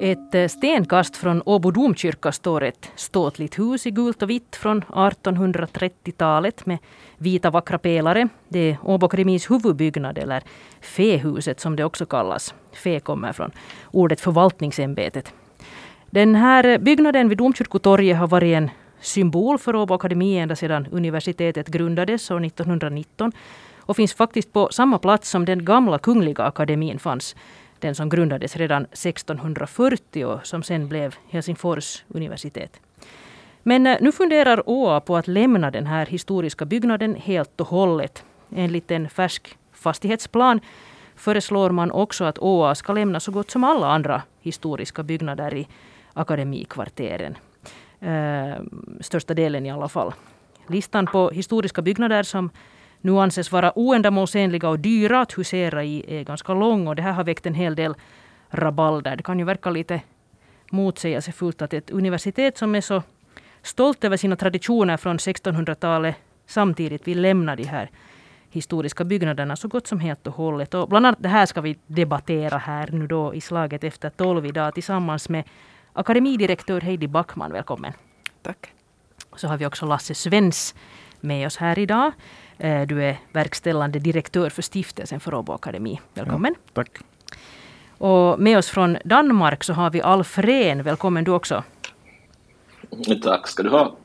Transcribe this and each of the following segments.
Ett eh, stenkast från Åbo domkyrka står ett ståtligt hus i gult och vitt från 1830-talet med vita vackra pelare. Det är Åbo Akademis huvudbyggnad, eller Fehuset som det också kallas. Fe kommer från ordet förvaltningsämbetet. Den här byggnaden vid Domkyrkotorget har varit en symbol för Åbo Akademi ända sedan universitetet grundades år 1919 och finns faktiskt på samma plats som den gamla Kungliga akademin fanns den som grundades redan 1640 och som sen blev Helsingfors universitet. Men eh, nu funderar ÅA på att lämna den här historiska byggnaden helt och hållet. Enligt en färsk fastighetsplan föreslår man också att ÅA ska lämna så gott som alla andra historiska byggnader i akademikvarteren. Eh, största delen i alla fall. Listan på historiska byggnader som nu anses vara oändamålsenliga och dyra att husera i är ganska lång och det här har väckt en hel del rabalder. Det kan ju verka lite motsägelsefullt att ett universitet som är så stolt över sina traditioner från 1600-talet samtidigt vill lämna de här historiska byggnaderna så gott som helt och hållet. Och bland annat det här ska vi debattera här nu då i slaget efter tolv idag tillsammans med akademidirektör Heidi Backman. Välkommen. Tack. Så har vi också Lasse Svens med oss här idag. Eh, du är verkställande direktör för stiftelsen för Åbo Akademi. Välkommen. Ja, tack. Och med oss från Danmark så har vi Alf Rehn. Välkommen du också. Tack ska du ha.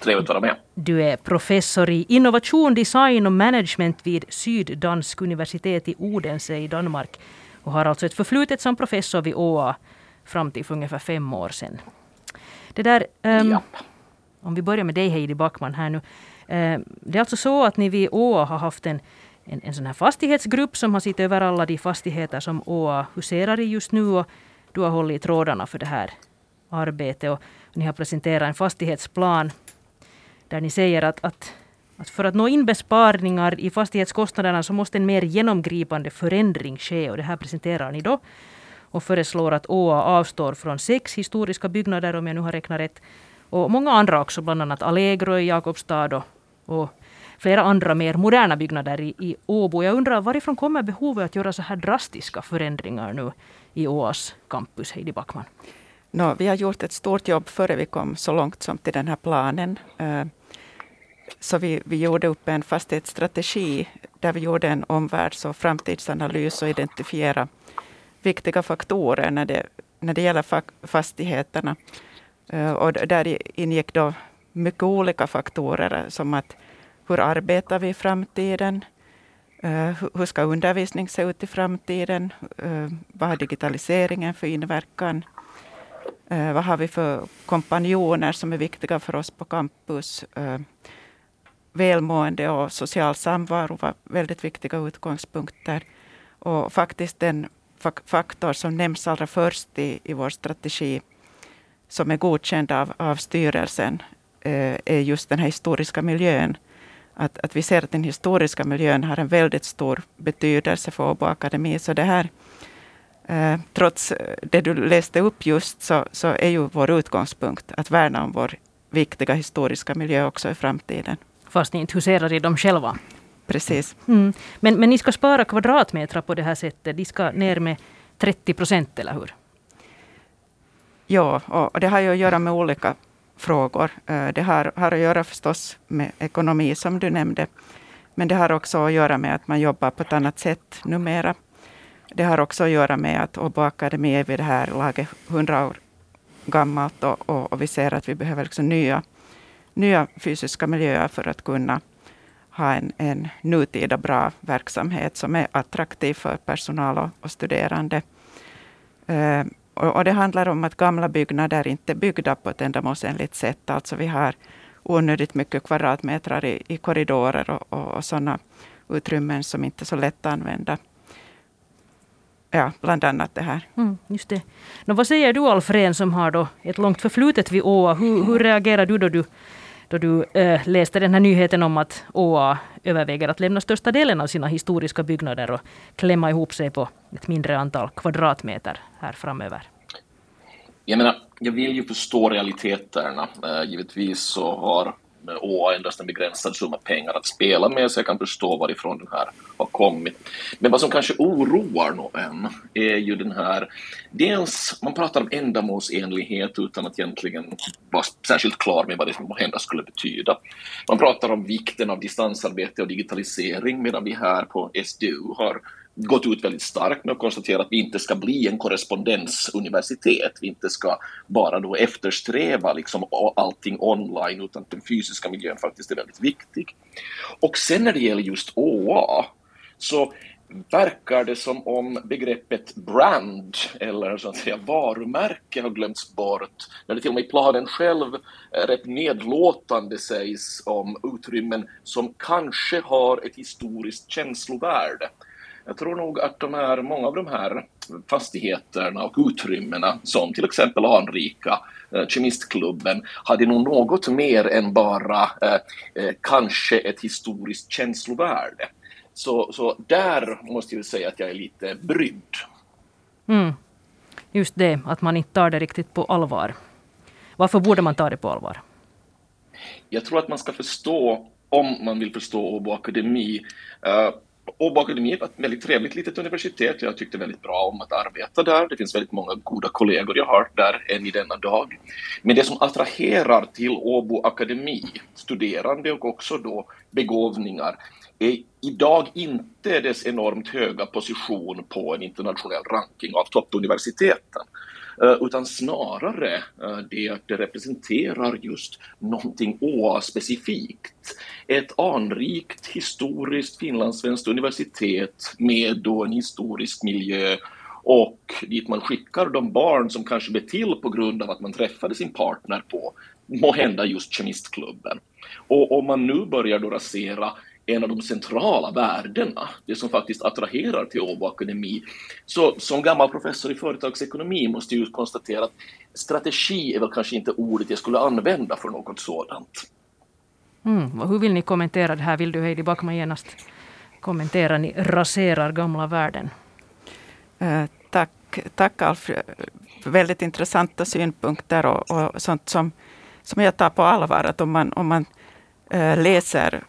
Trevligt att vara med. Du är professor i innovation, design och management vid Syddansk universitet i Odense i Danmark. Och har alltså ett förflutet som professor vid ÅA fram till för ungefär fem år sedan. Det där, um, om vi börjar med dig Heidi Backman här nu. Eh, det är alltså så att ni vid ÅA har haft en, en, en sån här fastighetsgrupp som har sett över alla de fastigheter som ÅA huserar i just nu. Och du har hållit i trådarna för det här arbetet. Och ni har presenterat en fastighetsplan där ni säger att, att, att för att nå in besparingar i fastighetskostnaderna så måste en mer genomgripande förändring ske. Och det här presenterar ni då och föreslår att ÅA avstår från sex historiska byggnader om jag nu har räknat rätt. Och många andra också, bland annat Allegro i Jakobstad och och flera andra mer moderna byggnader i, i Åbo. Jag undrar varifrån kommer behovet att göra så här drastiska förändringar nu i Åas campus, Heidi Backman? No, vi har gjort ett stort jobb före vi kom så långt som till den här planen. Eh, så vi, vi gjorde upp en fastighetsstrategi där vi gjorde en omvärlds och framtidsanalys och identifiera viktiga faktorer när det, när det gäller fastigheterna. Eh, och där ingick då mycket olika faktorer som att hur arbetar vi i framtiden? Eh, hur ska undervisning se ut i framtiden? Eh, vad har digitaliseringen för inverkan? Eh, vad har vi för kompanjoner som är viktiga för oss på campus? välmående och social samvaro var väldigt viktiga utgångspunkter. Och faktiskt den faktor som nämns allra först i, i vår strategi, som är godkänd av, av styrelsen, är just den här historiska miljön. Att, att vi ser att den historiska miljön har en väldigt stor betydelse för Åbo Akademi. Så det här, eh, trots det du läste upp just, så, så är ju vår utgångspunkt att värna om vår viktiga historiska miljö också i framtiden. Fast ni inte huserar i dem själva? Precis. Mm. Men, men ni ska spara kvadratmeter på det här sättet. De ska ner med 30 procent, eller hur? Ja, och det har ju att göra med olika frågor. Eh, det har, har att göra förstås med ekonomi som du nämnde. Men det har också att göra med att man jobbar på ett annat sätt numera. Det har också att göra med att Åbo Akademi är vid det här laget 100 år gammalt och, och, och vi ser att vi behöver liksom nya, nya fysiska miljöer för att kunna ha en, en nutida bra verksamhet som är attraktiv för personal och, och studerande. Eh, och, och, det handlar om att gamla byggnader inte är byggda på ett ändamålsenligt sätt. Alltså vi har onödigt mycket kvadratmeter i, i korridorer och, och, och sådana utrymmen som inte är så lätt att använda. Ja, bland annat det här. Mm, just det. Nå, vad säger du Alfred som har då ett långt förflutet vid ÅA? Hur, hur reagerar du då du, då du äh, läste den här nyheten om att ÅA överväger att lämna största delen av sina historiska byggnader och klämma ihop sig på ett mindre antal kvadratmeter här framöver? Jag menar, jag vill ju förstå realiteterna. Äh, givetvis så har och endast en begränsad summa pengar att spela med, så jag kan förstå varifrån den här har kommit. Men vad som kanske oroar någon är ju den här, dels, man pratar om ändamålsenlighet utan att egentligen vara särskilt klar med vad det måhända skulle betyda. Man pratar om vikten av distansarbete och digitalisering, medan vi här på SDU har gått ut väldigt starkt med att konstatera att vi inte ska bli en korrespondensuniversitet. Vi inte ska bara då eftersträva liksom allting online utan den fysiska miljön faktiskt är väldigt viktig. Och sen när det gäller just ÅA så verkar det som om begreppet brand eller så att säga varumärke har glömts bort. När det till och med i planen själv eh, rätt nedlåtande sägs om utrymmen som kanske har ett historiskt känslovärde. Jag tror nog att de här, många av de här fastigheterna och utrymmena som till exempel anrika eh, Kemistklubben hade nog något mer än bara eh, eh, kanske ett historiskt känslovärde. Så, så där måste jag säga att jag är lite brydd. Mm. Just det, att man inte tar det riktigt på allvar. Varför borde man ta det på allvar? Jag tror att man ska förstå, om man vill förstå Åbo Akademi, uh, Åbo Akademi var ett väldigt trevligt litet universitet. Jag tyckte väldigt bra om att arbeta där. Det finns väldigt många goda kollegor jag har där än i denna dag. Men det som attraherar till Åbo Akademi, studerande och också då begåvningar, är idag inte dess enormt höga position på en internationell ranking av toppuniversiteten. Eh, utan snarare eh, det att det representerar just någonting OA-specifikt. Ett anrikt historiskt finlandssvenskt universitet med då en historisk miljö och dit man skickar de barn som kanske blev till på grund av att man träffade sin partner på måhända just Kemistklubben. Och om man nu börjar då rasera en av de centrala värdena, det som faktiskt attraherar till Åbo Akademi. Så som gammal professor i företagsekonomi måste jag konstatera att strategi är väl kanske inte ordet jag skulle använda för något sådant. Mm, hur vill ni kommentera det här? Vill du Heidi Backman genast kommentera? Ni raserar gamla värden. Uh, tack, tack Alf. Väldigt intressanta synpunkter och, och sånt som, som jag tar på allvar. Att om man, om man uh, läser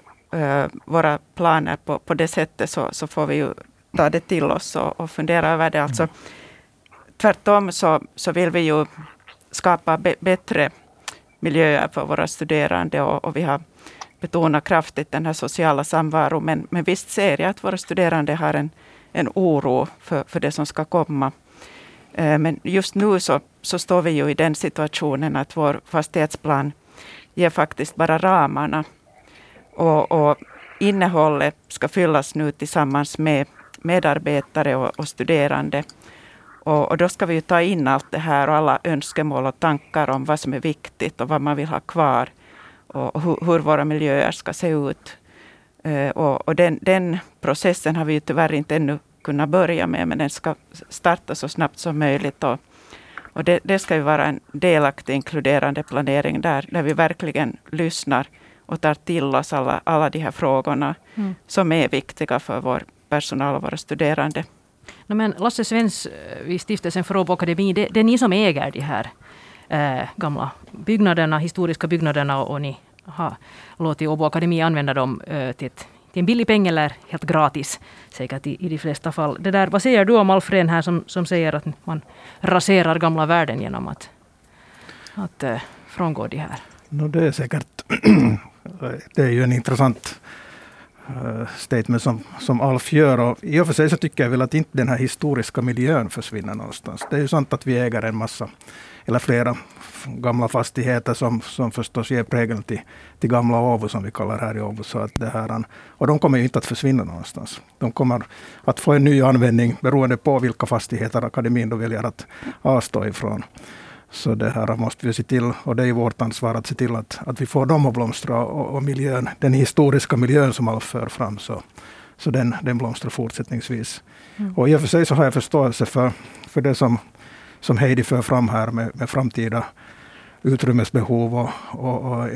våra planer på, på det sättet så, så får vi ju ta det till oss och, och fundera över det. Alltså, tvärtom så, så vill vi ju skapa be, bättre miljöer för våra studerande och, och, vi har betonat kraftigt den här sociala samvaron. Men, men visst ser jag att våra studerande har en, en oro för, för det som ska komma. Uh, men just nu så, så står vi ju i den situationen att vår fastighetsplan ger faktiskt bara ramarna och, och innehållet ska fyllas nu tillsammans med medarbetare och, och studerande. Och, och, då ska vi ta in allt det här och alla önskemål och tankar om vad som är viktigt och vad man vill ha kvar. Och hur, hur våra miljöer ska se ut. Uh, och, och den, den, processen har vi ju tyvärr inte ännu kunnat börja med, men den ska starta så snabbt som möjligt. Och, och det, det ska ju vara en delaktig, inkluderande planering där, där vi verkligen lyssnar och tar till oss alla, alla de här frågorna mm. som är viktiga för vår personal och våra studerande. No, men Lasse Svens eh, vid Stiftelsen för Åbo Akademi, det, det, är ni som äger de här äh, gamla byggnaderna, historiska byggnaderna och, och ni har låtit Åbo Akademi använda dem äh, till, ett, till en billig peng eller helt gratis, säkert i, i de flesta fall. Det där, vad säger du om Alfred här som, som säger att man raserar gamla värden genom att, att äh, frångå de här? No, det är säkert det är ju en intressant eh, statement som, som Alf gör. Och I och för sig så tycker jag väl att inte den här historiska miljön försvinner någonstans. Det är ju sant att vi äger en massa, eller flera gamla fastigheter som, som förstås ger prägel till, till gamla Åbo som vi kallar här i Åbo. Så att det här, och de kommer ju inte att försvinna någonstans. De kommer att få en ny användning beroende på vilka fastigheter akademin då väljer att avstå ifrån. Så det här måste vi se till, och det är vårt ansvar att se till att, att vi får dem att blomstra och, och miljön, den historiska miljön som Alf för fram, så, så den, den blomstrar fortsättningsvis. Mm. Och i och för sig så har jag förståelse för, för det som, som Heidi för fram här med, med framtida utrymmesbehov och, och, och,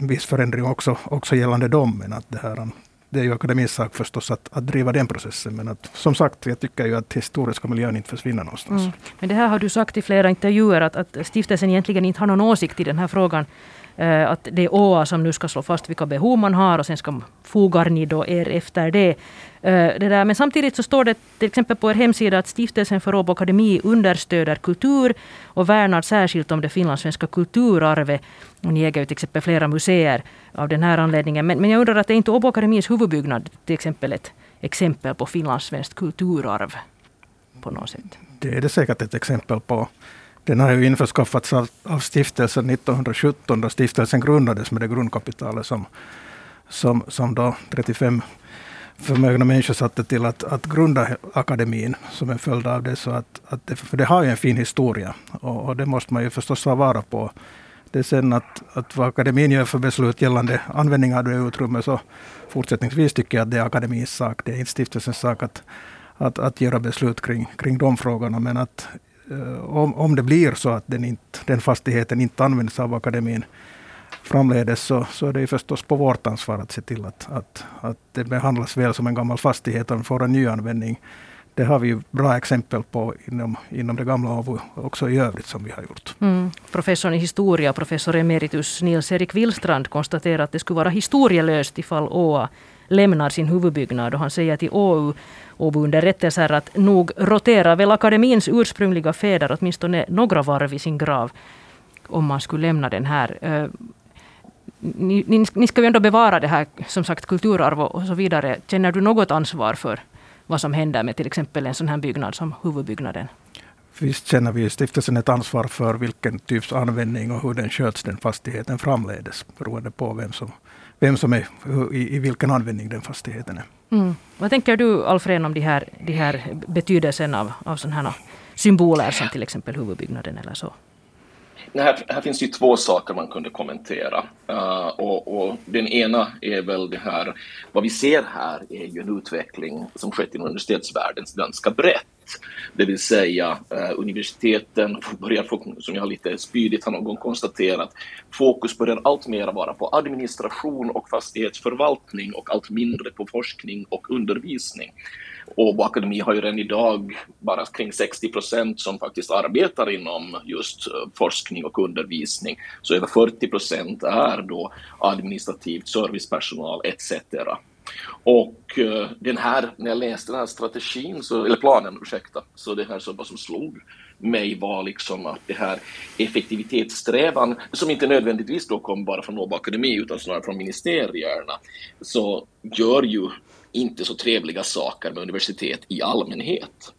en viss förändring också, också gällande dem. Men att det här, det är ju akademins sak förstås att, att driva den processen. Men att, som sagt, jag tycker ju att historiska miljön inte försvinner någonstans. Mm. Men det här har du sagt i flera intervjuer att, att stiftelsen egentligen inte har någon åsikt i den här frågan. Eh, att det är ÅA som nu ska slå fast vilka behov man har och sen ska fogar ni då er efter det. Eh, det där. Men samtidigt så står det till exempel på er hemsida att Stiftelsen för Åbo Akademi understöder kultur och värnar särskilt om det finlandssvenska kulturarvet. Och ni äger ju till exempel flera museer av den här anledningen. Men, men jag undrar att är inte Åbo Akademis huvudbyggnad till exempel ett exempel på finlandssvenskt kulturarv på något sätt? Det är det säkert ett exempel på. Den har ju införskaffats av, av stiftelsen 1917 då stiftelsen grundades med det grundkapitalet som, som, som då 35 förmögna människor satte till att, att grunda akademin som en följd av det. Så att, att det, för det har ju en fin historia och, och det måste man ju förstås ta vara på. Det är sen att, att vad akademin gör för beslut gällande användning av det utrymmet så fortsättningsvis tycker jag att det är akademins sak. Det är inte stiftelsens sak att, att, att göra beslut kring, kring de frågorna. Men att eh, om, om det blir så att den, inte, den fastigheten inte används av akademin framledes så, så är det förstås på vårt ansvar att se till att, att, att det behandlas väl som en gammal fastighet och får en ny användning. Det har vi ju bra exempel på inom, inom det gamla Åbo också i övrigt som vi har gjort. Mm. Professorn i historia, professor emeritus Nils-Erik Willstrand konstaterar att det skulle vara historielöst ifall Åa lämnar sin huvudbyggnad och han säger till Åu Åbo-underrättelser att nog roterar väl akademins ursprungliga fäder åtminstone några varv i sin grav om man skulle lämna den här. Eh, ni, ni, ni ska ju ändå bevara det här som sagt kulturarv och så vidare. Känner du något ansvar för vad som händer med till exempel en sån här byggnad som huvudbyggnaden? Visst känner vi i stiftelsen ett ansvar för vilken typs användning och hur den sköts, den fastigheten framledes, beroende på vem som vem som är i, i vilken användning den fastigheten är. Mm. Vad tänker du Alfred om de här, de här betydelsen av, av sådana här symboler som till exempel huvudbyggnaden eller så? Här, här, finns det två saker man kunde kommentera. Uh, och, och, den ena är väl det här, vad vi ser här är ju en utveckling som skett inom universitetsvärlden ganska brett. Det vill säga eh, universiteten börjar få, som jag lite spydigt har någon gång konstaterat, fokus börjar alltmer vara på administration och fastighetsförvaltning och allt mindre på forskning och undervisning. Åbo Akademi har ju redan idag bara kring 60 procent som faktiskt arbetar inom just eh, forskning och undervisning. Så över 40 procent är då administrativt servicepersonal etc. Och uh, den här, när jag läste den här strategin, så, eller planen, ursäkta, så det här som slog mig var liksom att det här effektivitetssträvan, som inte nödvändigtvis då kom bara från Åbo Akademi utan snarare från ministerierna, så gör ju inte så trevliga saker med universitet i allmänhet.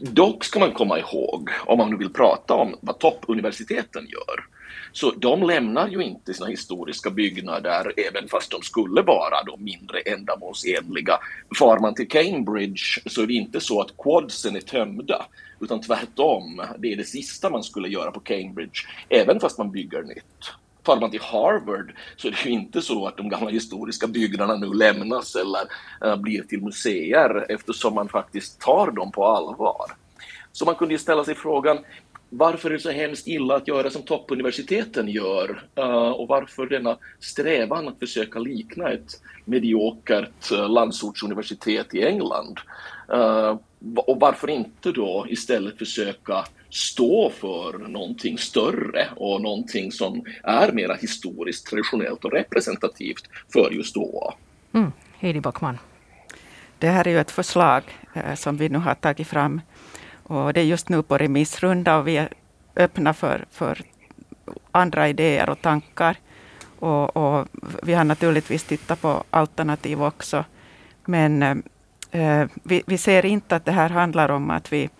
Dock ska man komma ihåg, om man nu vill prata om vad toppuniversiteten gör, så de lämnar ju inte sina historiska byggnader, även fast de skulle vara då mindre ändamålsenliga. Far man till Cambridge så är det inte så att quadsen är tömda, utan tvärtom, det är det sista man skulle göra på Cambridge, även fast man bygger nytt. Far man till Harvard så är det ju inte så att de gamla historiska byggnaderna nu lämnas eller uh, blir till museer eftersom man faktiskt tar dem på allvar. Så man kunde ju ställa sig frågan, varför är det så hemskt illa att göra som toppuniversiteten gör? Uh, och varför denna strävan att försöka likna ett mediokert uh, landsortsuniversitet i England? Uh, och varför inte då istället försöka stå för någonting större och någonting som är mera historiskt, traditionellt och representativt för just då. Mm. Heidi Backman. Det här är ju ett förslag eh, som vi nu har tagit fram. Och det är just nu på remissrunda och vi är öppna för, för andra idéer och tankar. Och, och vi har naturligtvis tittat på alternativ också. Men eh, vi, vi ser inte att det här handlar om att vi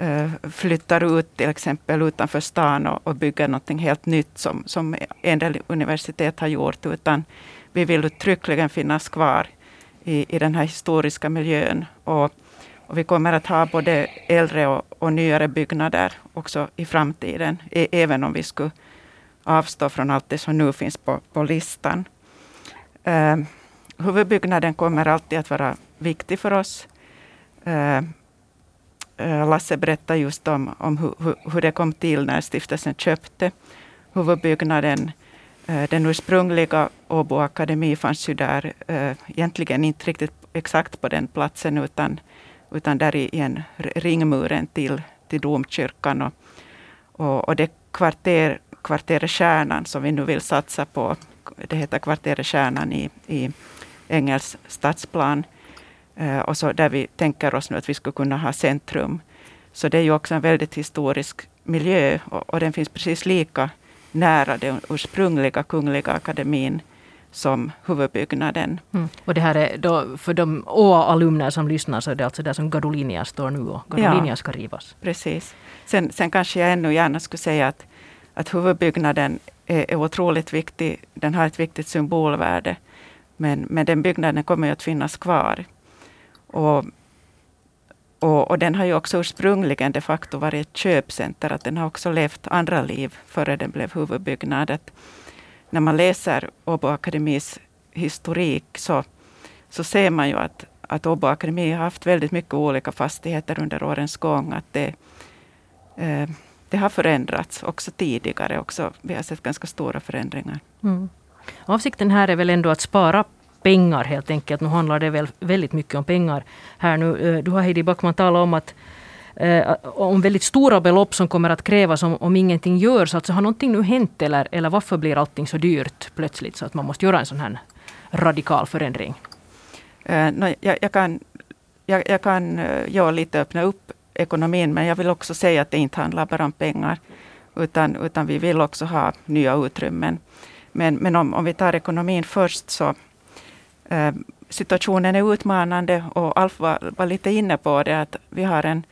Eh, flyttar ut till exempel utanför stan och, och bygger något helt nytt som, som en del universitet har gjort, utan vi vill uttryckligen finnas kvar i, i den här historiska miljön. Och, och vi kommer att ha både äldre och, och nyare byggnader också i framtiden, e, även om vi skulle avstå från allt det som nu finns på, på listan. Eh, huvudbyggnaden kommer alltid att vara viktig för oss. Ehm, eh, Lasse berättade just om, om hur, hur det kom till när stiftelsen köpte huvudbyggnaden. Eh, den ursprungliga Åbo akademi fanns ju där, eh, egentligen inte riktigt exakt på den platsen, utan, utan där i en ringmuren till, till domkyrkan. Och, och, och det kvarter, kvarteret Kärnan som vi nu vill satsa på. Det heter kvarteret Kärnan i, i Engels stadsplan. Eh, och så där vi tänker oss nu att vi skulle kunna ha centrum. Så det är ju också en väldigt historisk miljö och, och den finns precis lika nära den ursprungliga Kungliga akademin som huvudbyggnaden. Mm. Och det här är då för de ÅA-alumner som lyssnar så är det alltså där som Gadolinia står nu och Gadolinia ja, ska rivas. Precis. Sen, sen kanske jag ännu gärna skulle säga att, att huvudbyggnaden är, är otroligt viktig. Den har ett viktigt symbolvärde. Men, men den byggnaden kommer ju att finnas kvar. Och, och, och, den har ju också ursprungligen de facto varit ett köpcenter. Att den har också levt andra liv före den blev huvudbyggnad när man läser Åbo Akademis historik så, så ser man ju att, att Åbo Akademi har haft väldigt mycket olika fastigheter under årens gång. Att det, eh, det har förändrats också tidigare. Också. Vi har sett ganska stora förändringar. Mm. Avsikten här är väl ändå att spara pengar helt enkelt. Nu handlar det väl väldigt mycket om pengar här nu. Eh, du har Heidi Backman talat om att eh, om väldigt stora belopp som kommer att krävas om, om ingenting görs. Alltså har någonting nu hänt eller, eller varför blir allting så dyrt plötsligt så att man måste göra en sån här radikal förändring? Eh, uh, no, jag, jag, kan, jag, jag kan eh, ja, lite öppna upp ekonomin men jag vill också säga att det inte handlar bara om pengar. Utan, utan vi vill också ha nya utrymmen. Men, men om, om vi tar ekonomin först så eh, situationen är utmanande och Alf var, var lite inne på det att vi har en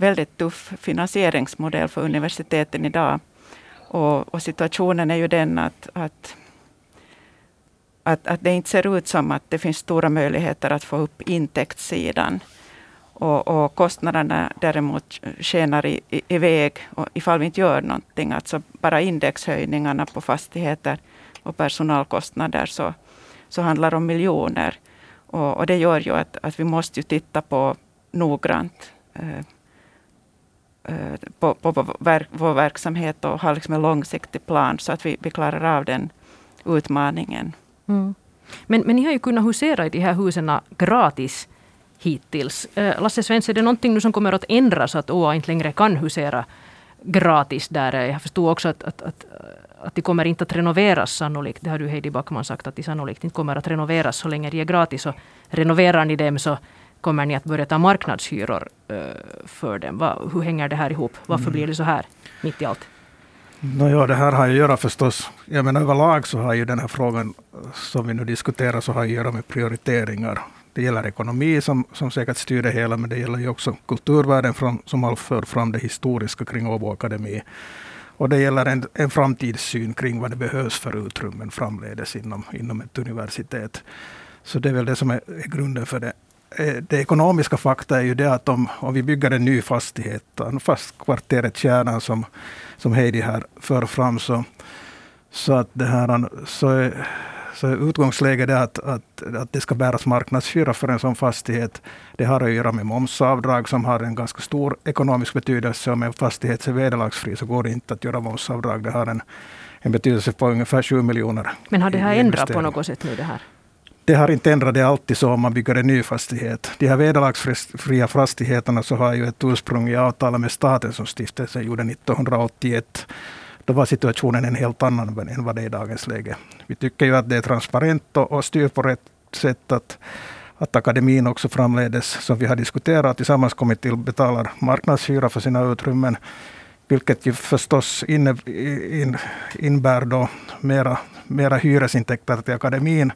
väldigt tuff finansieringsmodell för universiteten idag. Och, och situationen är ju den att, att, att, att, det inte ser ut som att det finns stora möjligheter att få upp intäktssidan. Och, och kostnaderna däremot skenar i, i, iväg och ifall vi inte gör någonting. Alltså bara indexhöjningarna på fastigheter och personalkostnader så, så handlar om miljoner. Och, och, det gör ju att, att vi måste ju titta på noggrant eh, på, på, på vår, verk, vår, verksamhet och ha liksom en långsiktig plan så att vi, vi klarar av den utmaningen. Mm. Men, men ni har ju kunnat husera i de här husen gratis hittills. Eh, Lasse Svensson, är det någonting nu som kommer att ändras att OA inte längre kan husera gratis där? Jag förstod också att, att, att att de kommer inte att renoveras sannolikt. Det har du Heidi Backman sagt att de sannolikt inte kommer att renoveras så länge de är gratis. Och renoverar ni dem så kommer ni att börja ta marknadshyror uh, för dem. Va, hur hänger det här ihop? Varför mm. blir det så här mitt i allt? No, det här har ju att göra förstås, jag menar överlag så har ju den här frågan som vi nu diskuterar så har att göra med prioriteringar. Det gäller ekonomi som, som säkert styr det hela, men det gäller ju också kulturvärden från, som Alf för fram det historiska kring Åbo Akademi. Och det gäller en, en framtidssyn kring vad det behövs för utrymmen framledes inom, inom ett universitet. Så det är väl det som är, är grunden för det. Eh, det ekonomiska fakta är ju det att om, om vi bygger en ny fastighet, fast kvarteret Kärnan som, som Heidi här för fram, så, så att det här, så är, så utgångsläget är att, att, att det ska bäras marknadshyra för en sån fastighet. Det har att göra med momsavdrag som har en ganska stor ekonomisk betydelse. Om en fastighet är vederlagsfri så går det inte att göra momsavdrag. Det har en, en betydelse på ungefär 7 miljoner. Men har det här ändrat på något sätt nu det här? Det har inte ändrat. Det alltid så om man bygger en ny fastighet. De här vederlagsfria fastigheterna så har ju ett ursprung i avtalet med staten som stiftelsen gjorde 1981 då var situationen en helt annan än vad det är i dagens läge. Vi tycker ju att det är transparent och, och styr på rätt sätt att, att akademin också framledes, som vi har diskuterat, tillsammans kommit till betalar marknadshyra för sina utrymmen. Vilket ju förstås inne, in, innebär då mera, mera hyresintäkter till akademin.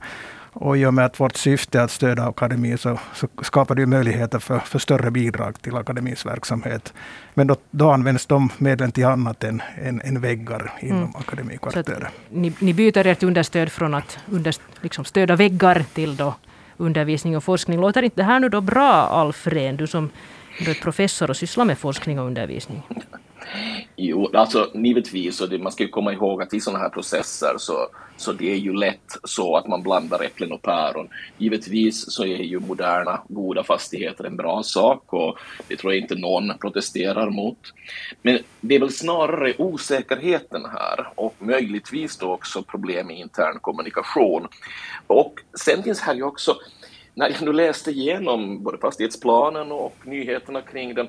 Och i och med att vårt syfte är att stödja akademin så, så skapar det möjligheter för, för större bidrag till akademins verksamhet. Men då, då används de medlen till annat än, än, än väggar inom mm. akademikvarteret. Ni, ni byter ert understöd från att under, liksom stödja väggar till då undervisning och forskning. Låter inte det här nu då bra Alf Rehn, du som är professor och sysslar med forskning och undervisning? Jo, alltså givetvis, och det, man ska ju komma ihåg att i sådana här processer så, så det är ju lätt så att man blandar äpplen och päron. Givetvis så är ju moderna, goda fastigheter en bra sak och det tror jag inte någon protesterar mot. Men det är väl snarare osäkerheten här och möjligtvis då också problem med intern kommunikation. Och sen finns här ju också när jag nu läste igenom både fastighetsplanen och nyheterna kring den,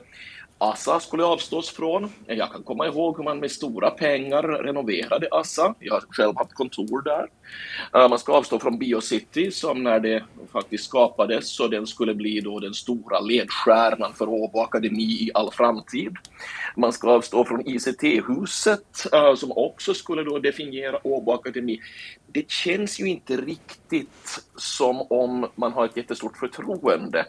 Assa skulle avstås från. Jag kan komma ihåg hur man med stora pengar renoverade Assa. Jag har själv haft kontor där. Man ska avstå från Biocity som när det faktiskt skapades så den skulle bli då den stora ledstjärnan för Åbo Akademi i all framtid. Man ska avstå från ICT-huset som också skulle då definiera Åbo Akademi. Det känns ju inte riktigt som om man har ett jättestort förtroende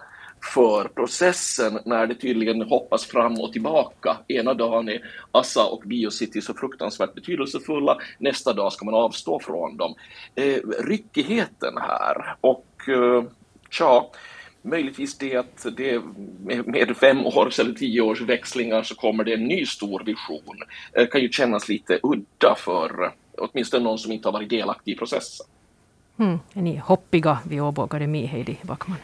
för processen när det tydligen hoppas fram och tillbaka. Ena dagen är Assa och Biocity så fruktansvärt betydelsefulla, nästa dag ska man avstå från dem. Eh, ryckigheten här och eh, tja, möjligtvis det att det med, med fem års eller tio års växlingar så kommer det en ny stor vision. Eh, kan ju kännas lite udda för eh, åtminstone någon som inte har varit delaktig i processen. Mm. Är ni hoppiga vid Åbo Akademi, Heidi Backman?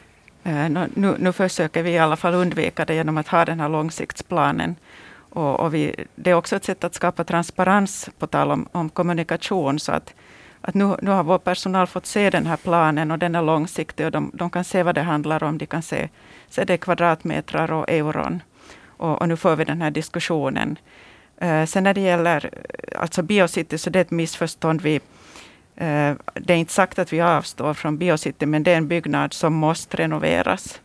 Eh, nu, nu försöker vi i alla fall undvika det genom att ha den här långsiktsplanen. Och, och vi, det är också ett sätt att skapa transparens på tal om, om kommunikation. Så att, att nu, nu har vår personal fått se den här planen och den är långsiktig och de, de kan se vad det handlar om. De kan se, se det kvadratmetrar och euron. Och, och, nu får vi den här diskussionen. Uh, sen när det gäller alltså Biocity så det är ett missförstånd. Vi, Eh, det är inte sagt att vi avstår från Biocity, men det är en byggnad som måste renoveras.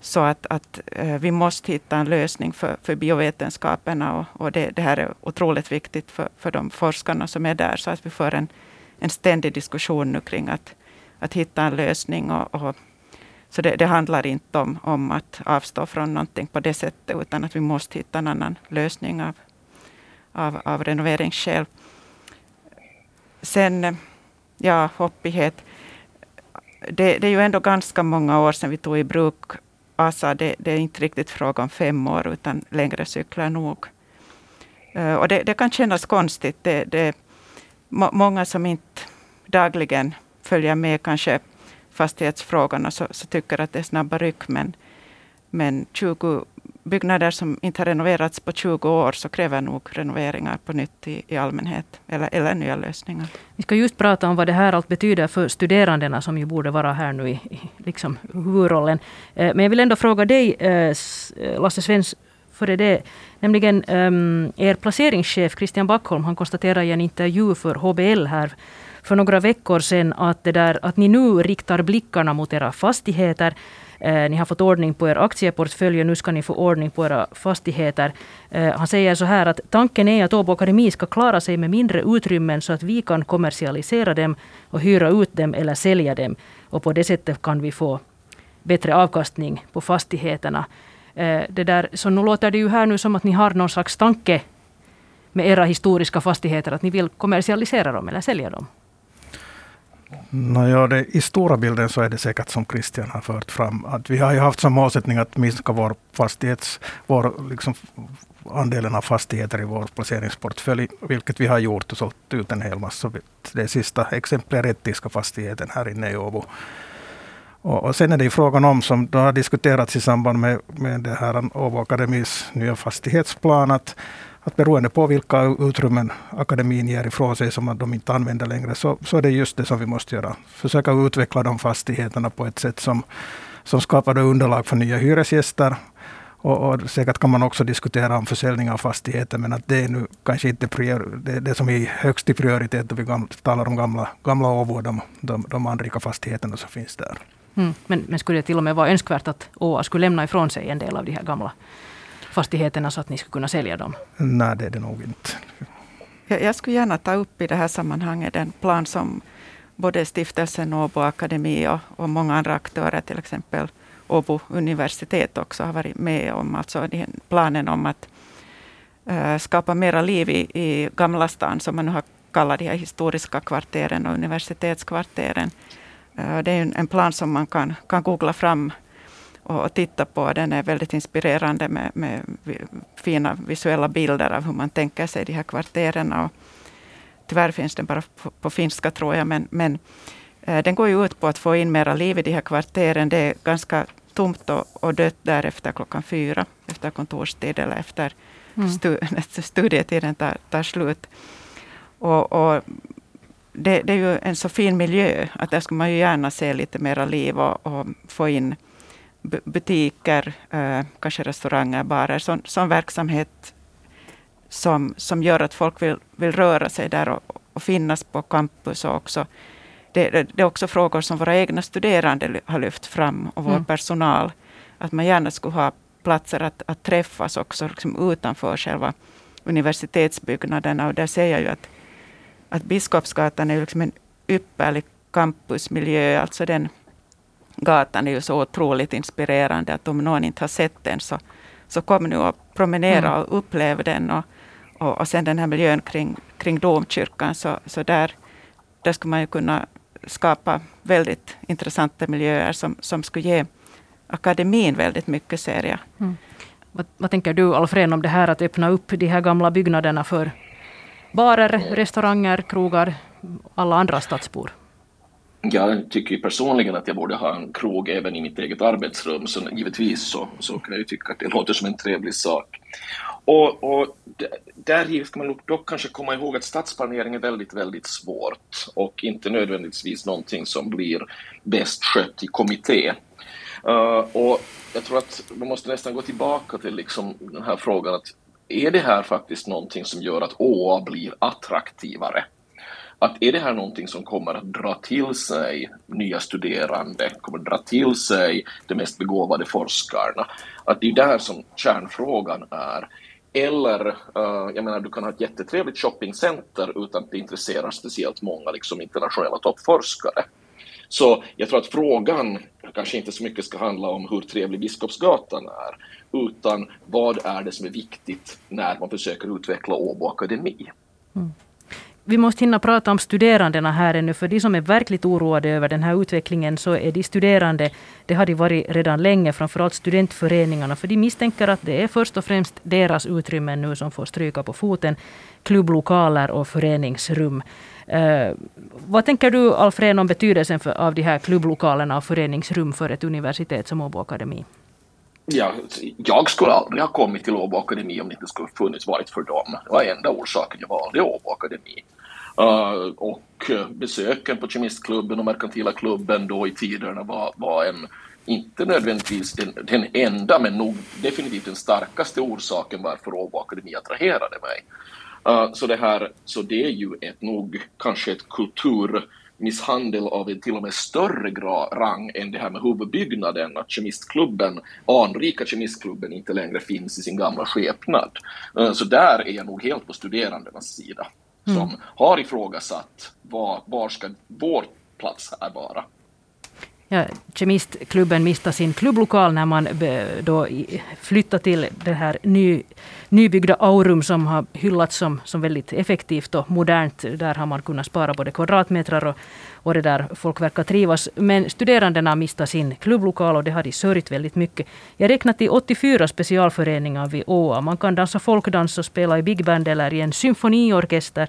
Så att, att eh, vi måste hitta en lösning för, för biovetenskaperna och, och det, det, här är otroligt viktigt för, för de forskarna som är där, så att vi får en, en ständig diskussion nu kring att, att hitta en lösning. Och, och så det, det, handlar inte om, om att avstå från någonting på det sättet, utan att vi måste hitta en annan lösning av, av, av renoveringsskäl. Sen, eh, ja, hoppighet. Det, det, är ju ändå ganska många år sedan vi tog i bruk ASA. Det, det, är inte riktigt fråga om fem år, utan längre cyklar nog. Eh, och det, det, kan kännas konstigt. Det, det må, många som inte dagligen följer med kanske fastighetsfrågorna så, så tycker att det är snabba ryck. Men, men 20 byggnader som inte har renoverats på 20 år så kräver nog renoveringar på nytt i, i allmänhet eller, eller nya lösningar. Vi ska just prata om vad det här allt betyder för studerandena som ju borde vara här nu i, i liksom huvudrollen. Eh, men jag vill ändå fråga dig, eh, eh, Lasse Svens, före det. Nämligen um, er placeringschef Christian Backholm, han konstaterar i en intervju för HBL här för några veckor sedan att, det där, att ni nu riktar blickarna mot era fastigheter Eh, ni har fått ordning på er aktieportfölj och nu ska ni få ordning på era fastigheter. Eh, han säger så här att tanken är att Åbo Akademi ska klara sig med mindre utrymmen så att vi kan kommersialisera dem och hyra ut dem eller sälja dem. Och på det sättet kan vi få bättre avkastning på fastigheterna. Eh, det där, så nu låter det ju här nu som att ni har någon slags tanke med era historiska fastigheter, att ni vill kommersialisera dem eller sälja dem. No, ja, det, I stora bilden så är det säkert som Christian har fört fram. Att vi har ju haft som målsättning att minska vår fastighets, vår, liksom, andelen av fastigheter i vår placeringsportfölj, vilket vi har gjort och sålt ut en hel massa. Det sista exemplet är Rättiska fastigheten här inne i Åbo. Och, och sen är det ju frågan om, som då har diskuterats i samband med, med det här Åbo Akademis nya fastighetsplan, att att beroende på vilka utrymmen akademin ger ifrån sig som de inte använder längre, så, så är det just det som vi måste göra. Försöka utveckla de fastigheterna på ett sätt som, som skapar underlag för nya hyresgäster. Och, och, säkert kan man också diskutera om försäljning av fastigheter, men att det är nu kanske inte prior, det, det som är högst i prioritet då vi gamla, talar om gamla, gamla Åbo, de, de, de anrika fastigheterna som finns där. Mm, men, men skulle det till och med vara önskvärt att Åa skulle lämna ifrån sig en del av de här gamla fastigheterna så att ni skulle kunna sälja dem? Nej, det är det nog inte. Jag skulle gärna ta upp i det här sammanhanget den plan som både stiftelsen Åbo Akademi och, och många andra aktörer, till exempel Åbo universitet också har varit med om. Alltså planen om att äh, skapa mera liv i, i Gamla stan, som man nu har kallat de här historiska kvarteren och universitetskvarteren. Äh, det är en, en plan som man kan, kan googla fram och titta på. Den är väldigt inspirerande med, med fina visuella bilder av hur man tänker sig de här kvarteren. Och tyvärr finns den bara på, på finska tror jag, men, men eh, den går ju ut på att få in mera liv i de här kvarteren. Det är ganska tomt och, och dött där efter klockan fyra, efter kontorstid eller efter mm. stu, studietiden tar, tar slut. Och, och det, det, är ju en så fin miljö att där skulle man ju gärna se lite mera liv och, och få in butiker, eh, kanske restauranger, barer, sån, sån verksamhet som, som gör att folk vill, vill röra sig där och, och finnas på campus. Och också. Det, det, det, är också frågor som våra egna studerande har lyft fram och vår mm. personal. Att man gärna skulle ha platser att, att träffas också liksom utanför själva universitetsbyggnaderna. Och där ser jag ju att, att Biskopsgatan är liksom en ypperlig campusmiljö. Alltså den gatan är ju så otroligt inspirerande att om någon inte har sett den så, så kom nu och promenera mm. och upplev den. Och, och, och sen den här miljön kring, kring domkyrkan, så, så där, där skulle man ju kunna skapa väldigt intressanta miljöer som, som skulle ge akademin väldigt mycket, ser jag. Mm. Vad, vad, tänker du, Alfred, om det här att öppna upp de här gamla byggnaderna för barer, restauranger, krogar, alla andra stadsbor? Jag tycker personligen att jag borde ha en krog även i mitt eget arbetsrum, så givetvis så, så kan jag ju tycka att det låter som en trevlig sak. Och, och där ska man dock kanske komma ihåg att stadsplanering är väldigt, väldigt svårt och inte nödvändigtvis någonting som blir bäst skött i kommitté. Uh, och jag tror att man måste nästan gå tillbaka till liksom den här frågan att är det här faktiskt någonting som gör att ÅA blir attraktivare? Att är det här någonting som kommer att dra till sig nya studerande, kommer att dra till sig de mest begåvade forskarna? Att det är där som kärnfrågan är. Eller, uh, jag menar, du kan ha ett jättetrevligt shoppingcenter utan att det intresserar speciellt många liksom, internationella toppforskare. Så jag tror att frågan kanske inte så mycket ska handla om hur trevlig Biskopsgatan är, utan vad är det som är viktigt när man försöker utveckla Åbo Akademi. Mm vi måste hinna prata om studerandena här ännu, för de som är verkligt oroade över den här utvecklingen så är de studerande, det har de varit redan länge, framförallt studentföreningarna, för de misstänker att det är först och främst deras utrymmen nu som får stryka på foten, klubblokaler och föreningsrum. Uh, vad tänker du, Alfred, om betydelsen för, av de här klubblokalerna och föreningsrum för ett universitet som Åbo Akademi? Ja, jag skulle aldrig ha kommit till Åbo Akademi om det inte skulle funnits varit för dem. Det var enda orsaken jag valde Åbo Akademi. Uh, och eh, besöken på Kemistklubben och Merkantila klubben då i tiderna var, var en, inte nödvändigtvis den, den, enda, men nog definitivt den starkaste orsaken varför Åbo Akademi attraherade mig. Uh, så, det här, så det är ju ett, nog kanske ett kulturmisshandel av en till och med större rang än det här med huvudbyggnaden, att kemistklubben, anrika kemistklubben inte längre finns i sin gamla skepnad. Uh, så där är jag nog helt på studerandenas sida som mm. har ifrågasatt var, var ska vår plats här vara. Ja, Kemistklubben miste sin klubblokal när man eh, då flyttade till det här ny, nybyggda Aurum som har hyllats som, som väldigt effektivt och modernt. Där har man kunnat spara både kvadratmeter och, och det där folk verkar trivas. Men studerandena miste sin klubblokal och det har de sörjt väldigt mycket. Jag räknat till 84 specialföreningar vid ÅA. Man kan dansa folkdans och spela i big band eller i en symfoniorkester.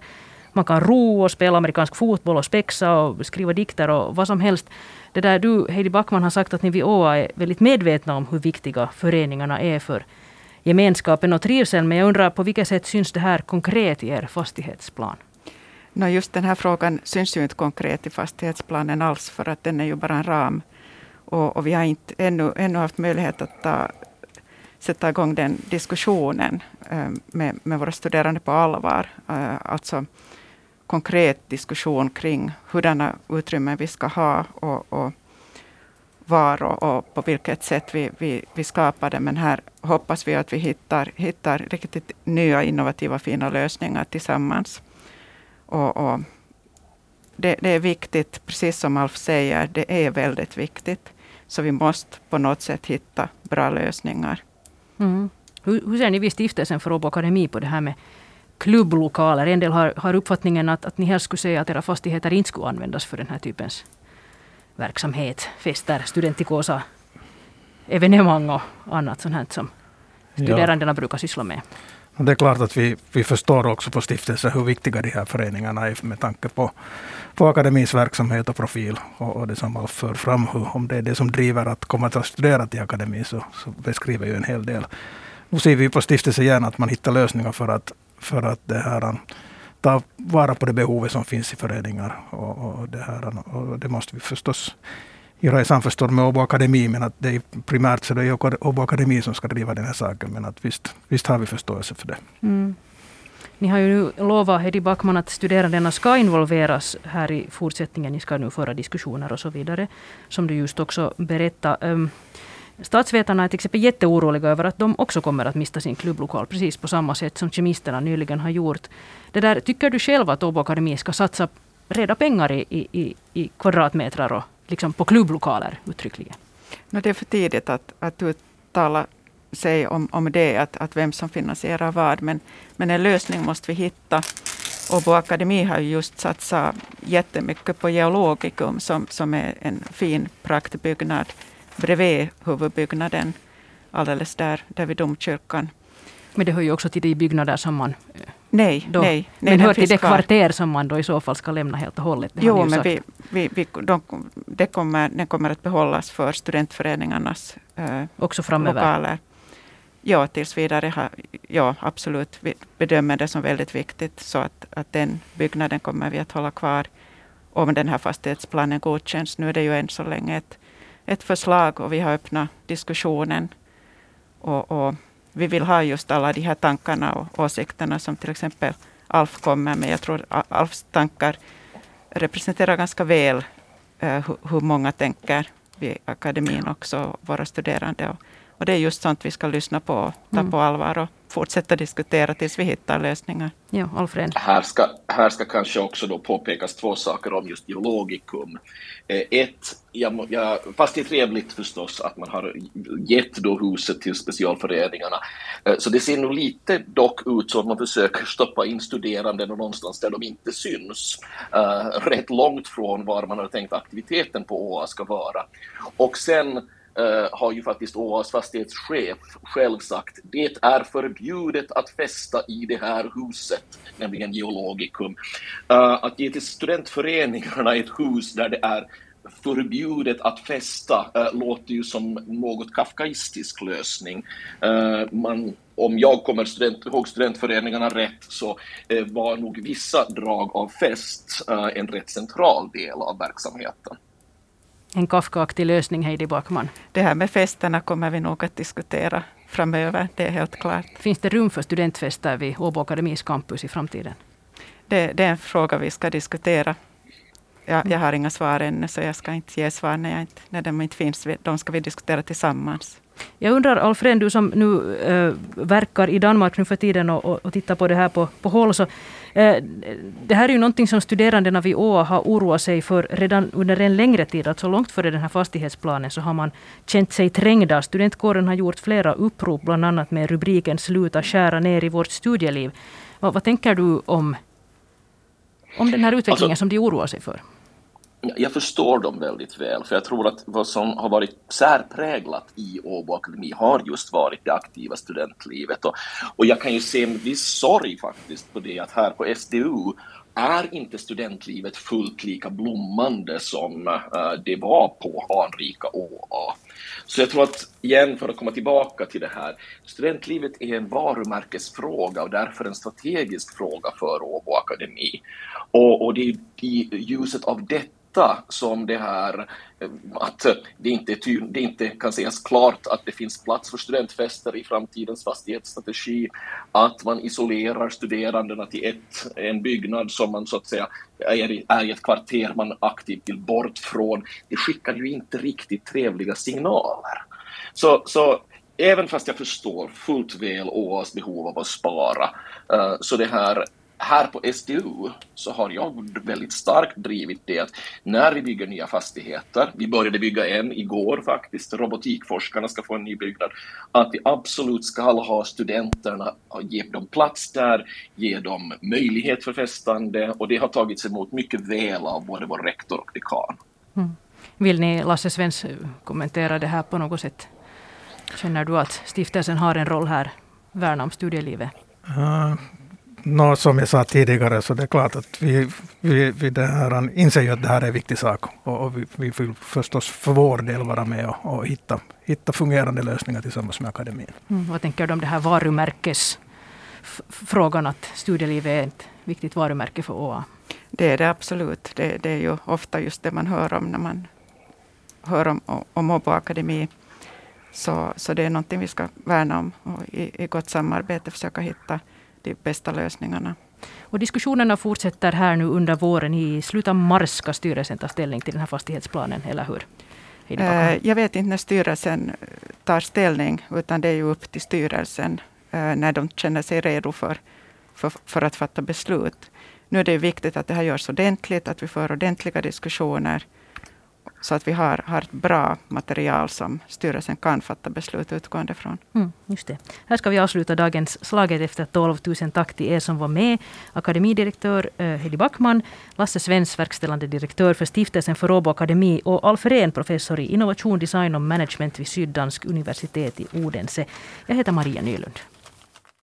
Man kan ro och spela amerikansk fotboll och spexa och skriva dikter och vad som helst. Det där du, Heidi Backman, har sagt att ni vid ÅA är väldigt medvetna om hur viktiga föreningarna är för gemenskapen och trivseln. Men jag undrar på vilket sätt syns det här konkret i er fastighetsplan? No, just den här frågan syns ju inte konkret i fastighetsplanen alls, för att den är ju bara en ram. Och, och vi har inte ännu, ännu haft möjlighet att ta, sätta igång den diskussionen äh, med, med våra studerande på allvar. Äh, alltså konkret diskussion kring hurdana utrymmen vi ska ha och, och var och, och, på vilket sätt vi, vi, vi skapar det. Men här hoppas vi att vi hittar, hittar riktigt nya innovativa fina lösningar tillsammans. Och, och det, det, är viktigt, precis som Alf säger, det är väldigt viktigt. Så vi måste på något sätt hitta bra lösningar. Mm. Hur, hur ser ni vid stiftelsen för Åbo Akademi på det här med klubblokaler. En del har, har uppfattningen att, att ni helst skulle säga att era fastigheter inte skulle användas för den här typens verksamhet. Fester, studentikosa, evenemang och annat sånt här som studerandena ja. brukar syssla med. Det är klart att vi, vi förstår också på stiftelsen hur viktiga de här föreningarna är med tanke på, på akademins verksamhet och profil. Och, och det som Alf för fram, hur, om det är det som driver att komma att studera till akademin, så, så beskriver ju en hel del. Nu ser vi på stiftelsen gärna att man hittar lösningar för att för att det här, um, ta vara på det behovet som finns i föreningar. Och, och det, här, um, och det måste vi förstås göra i samförstånd med Åbo Akademi, men att det är primärt så det är Åbo Akademi som ska driva den här saken. Men att visst, visst har vi förståelse för det. Mm. Ni har ju nu lovat, Hedi Backman, att studerandena ska involveras här i fortsättningen. Ni ska nu föra diskussioner och så vidare, som du just också berättade. Ehm, Statsvetarna är till exempel jätteoroliga över att de också kommer att mista sin klubblokal, precis på samma sätt som kemisterna nyligen har gjort. Det där, tycker du själv att Åbo Akademi ska satsa reda pengar i, i, i kvadratmeter och liksom på klubblokaler uttryckligen? No, det är för tidigt att, att uttala sig om, om det, att, att vem som finansierar vad. Men, men en lösning måste vi hitta. Åbo Akademi har just satsat jättemycket på Geologikum som, som är en fin praktbyggnad bredvid huvudbyggnaden, alldeles där, där vid domkyrkan. Men det hör ju också till de byggnader som man eh, Nej, då, nej. nej men hör till det kvarter som man då i så fall ska lämna helt och hållet. Jo, men vi, vi, vi, de, det kommer, den kommer att behållas för studentföreningarnas eh, också framöver. lokaler. Ja, tills vidare. Har, ja, absolut. Vi bedömer det som väldigt viktigt. Så att, att den byggnaden kommer vi att hålla kvar om den här fastighetsplanen godkänns. Nu är det ju än så länge ett, ett förslag och vi har öppnat diskussionen. Och, och vi vill ha just alla de här tankarna och åsikterna som till exempel Alf kommer med. Jag tror Alfs tankar representerar ganska väl uh, hur många tänker vid akademin också, våra studerande. Och, och det är just sånt vi ska lyssna på och ta mm. på allvar och fortsätta diskutera tills vi hittar lösningar. Ja, Alfred. Här ska, här ska kanske också då påpekas två saker om just geologikum. Eh, ett, jag, jag, fast det är trevligt förstås att man har gett då huset till specialföreningarna, eh, så det ser nog lite dock ut som att man försöker stoppa in studerande någonstans där de inte syns, uh, rätt långt från var man har tänkt aktiviteten på ÅA ska vara. Och sen Eh, har ju faktiskt Åas fastighetschef själv sagt det är förbjudet att festa i det här huset, nämligen Geologikum. Eh, att ge till studentföreningarna ett hus där det är förbjudet att festa eh, låter ju som något kafkaistisk lösning. man, om jag kommer student, ihåg studentföreningarna rätt så var nog vissa drag av fest en rätt central del av verksamheten en Kafkaaktig lösning, Heidi Backman? Det här med festerna kommer vi nog att diskutera framöver, det är helt klart. Finns det rum för studentfester vid Åbo Akademis campus i framtiden? Det, det, är en fråga vi ska diskutera. Jag, jag har inga svar ännu, så jag ska inte ge svar när, jag inte, när de inte finns. De ska vi diskutera tillsammans. Jag undrar, Alfred, du som nu äh, verkar i Danmark nu för tiden och, och, och tittar på det här på, på håll. Så, det här är ju någonting som studerandena vid ÅA har oroat sig för redan under en längre tid. Alltså långt före den här fastighetsplanen så har man känt sig trängda. Studentkåren har gjort flera upprop, bland annat med rubriken Sluta skära ner i vårt studieliv. Vad, vad tänker du om, om den här utvecklingen alltså, som de oroar sig för? Jag förstår dem väldigt väl, för jag tror att vad som har varit särpräglat i Åbo Akademi har just varit det aktiva studentlivet. Och, och jag kan ju se med viss sorg faktiskt på det att här på SDU är inte studentlivet fullt lika blommande som eh, det var på anrika ÅA. Så jag tror att, igen för att komma tillbaka till det här, studentlivet är en varumärkesfråga och därför en strategisk fråga för Åbo Akademi. Och, och det är i ljuset av detta detta som det här eh, att det inte, det inte kan sägas klart att det finns plats för studentfester i framtidens fastighetsstrategi, att man isolerar studerandena till ett, en byggnad som man så att säga är i, är i ett kvarter man aktivt vill bort från. Det skickar ju inte riktigt trevliga signaler. Så, så även fast jag förstår fullt väl ÅAs behov av att spara, eh, så det här här på SDU så har jag väldigt starkt drivit det att när vi bygger nya fastigheter, vi började bygga en igår faktiskt, robotikforskarna ska få en ny byggnad, att vi absolut ska ha studenterna, ge dem plats där, ge dem möjlighet för festande och det har tagits emot mycket väl av både vår rektor och dekan. Mm. Vill ni, Lasse Svens, kommentera det här på något sätt? Känner du att stiftelsen har en roll här, värna om studielivet? Uh, no, som jag sa tidigare, så det är klart att vi, vi, vi det här, inser ju att det här är en viktig sak. Och, och vi, vi, vill förstås för vår del vara med och, och hitta, hitta fungerande lösningar tillsammans med akademin. Mm, vad tänker du om det här varumärkesfrågan, att studielivet är ett viktigt varumärke för ÅA? Det är det absolut. Det, det, är ju ofta just det man hör om när man hör om, om Åbo Akademi. Så, så det är någonting vi ska värna om och i, i gott samarbete försöka hitta de bästa lösningarna. Och diskussionerna fortsätter här nu under våren. I slutet av mars ska styrelsen ta ställning till den här fastighetsplanen, eller hur? Eh, jag vet inte när styrelsen tar ställning, utan det är ju upp till styrelsen eh, när de känner sig redo för, för, för att fatta beslut. Nu är det viktigt att det här görs ordentligt, att vi för ordentliga diskussioner så att vi har, har ett bra material som styrelsen kan fatta beslut utgående från. Mm, just det. Här ska vi avsluta dagens Slaget efter 12 000. Tack till er som var med. Akademidirektör eh, Hedi Backman, Lasse Svens, verkställande direktör för Stiftelsen för Åbo Akademi och Alf Rehn, professor i innovation, design och management vid Syddansk universitet i Odense. Jag heter Maria Nylund.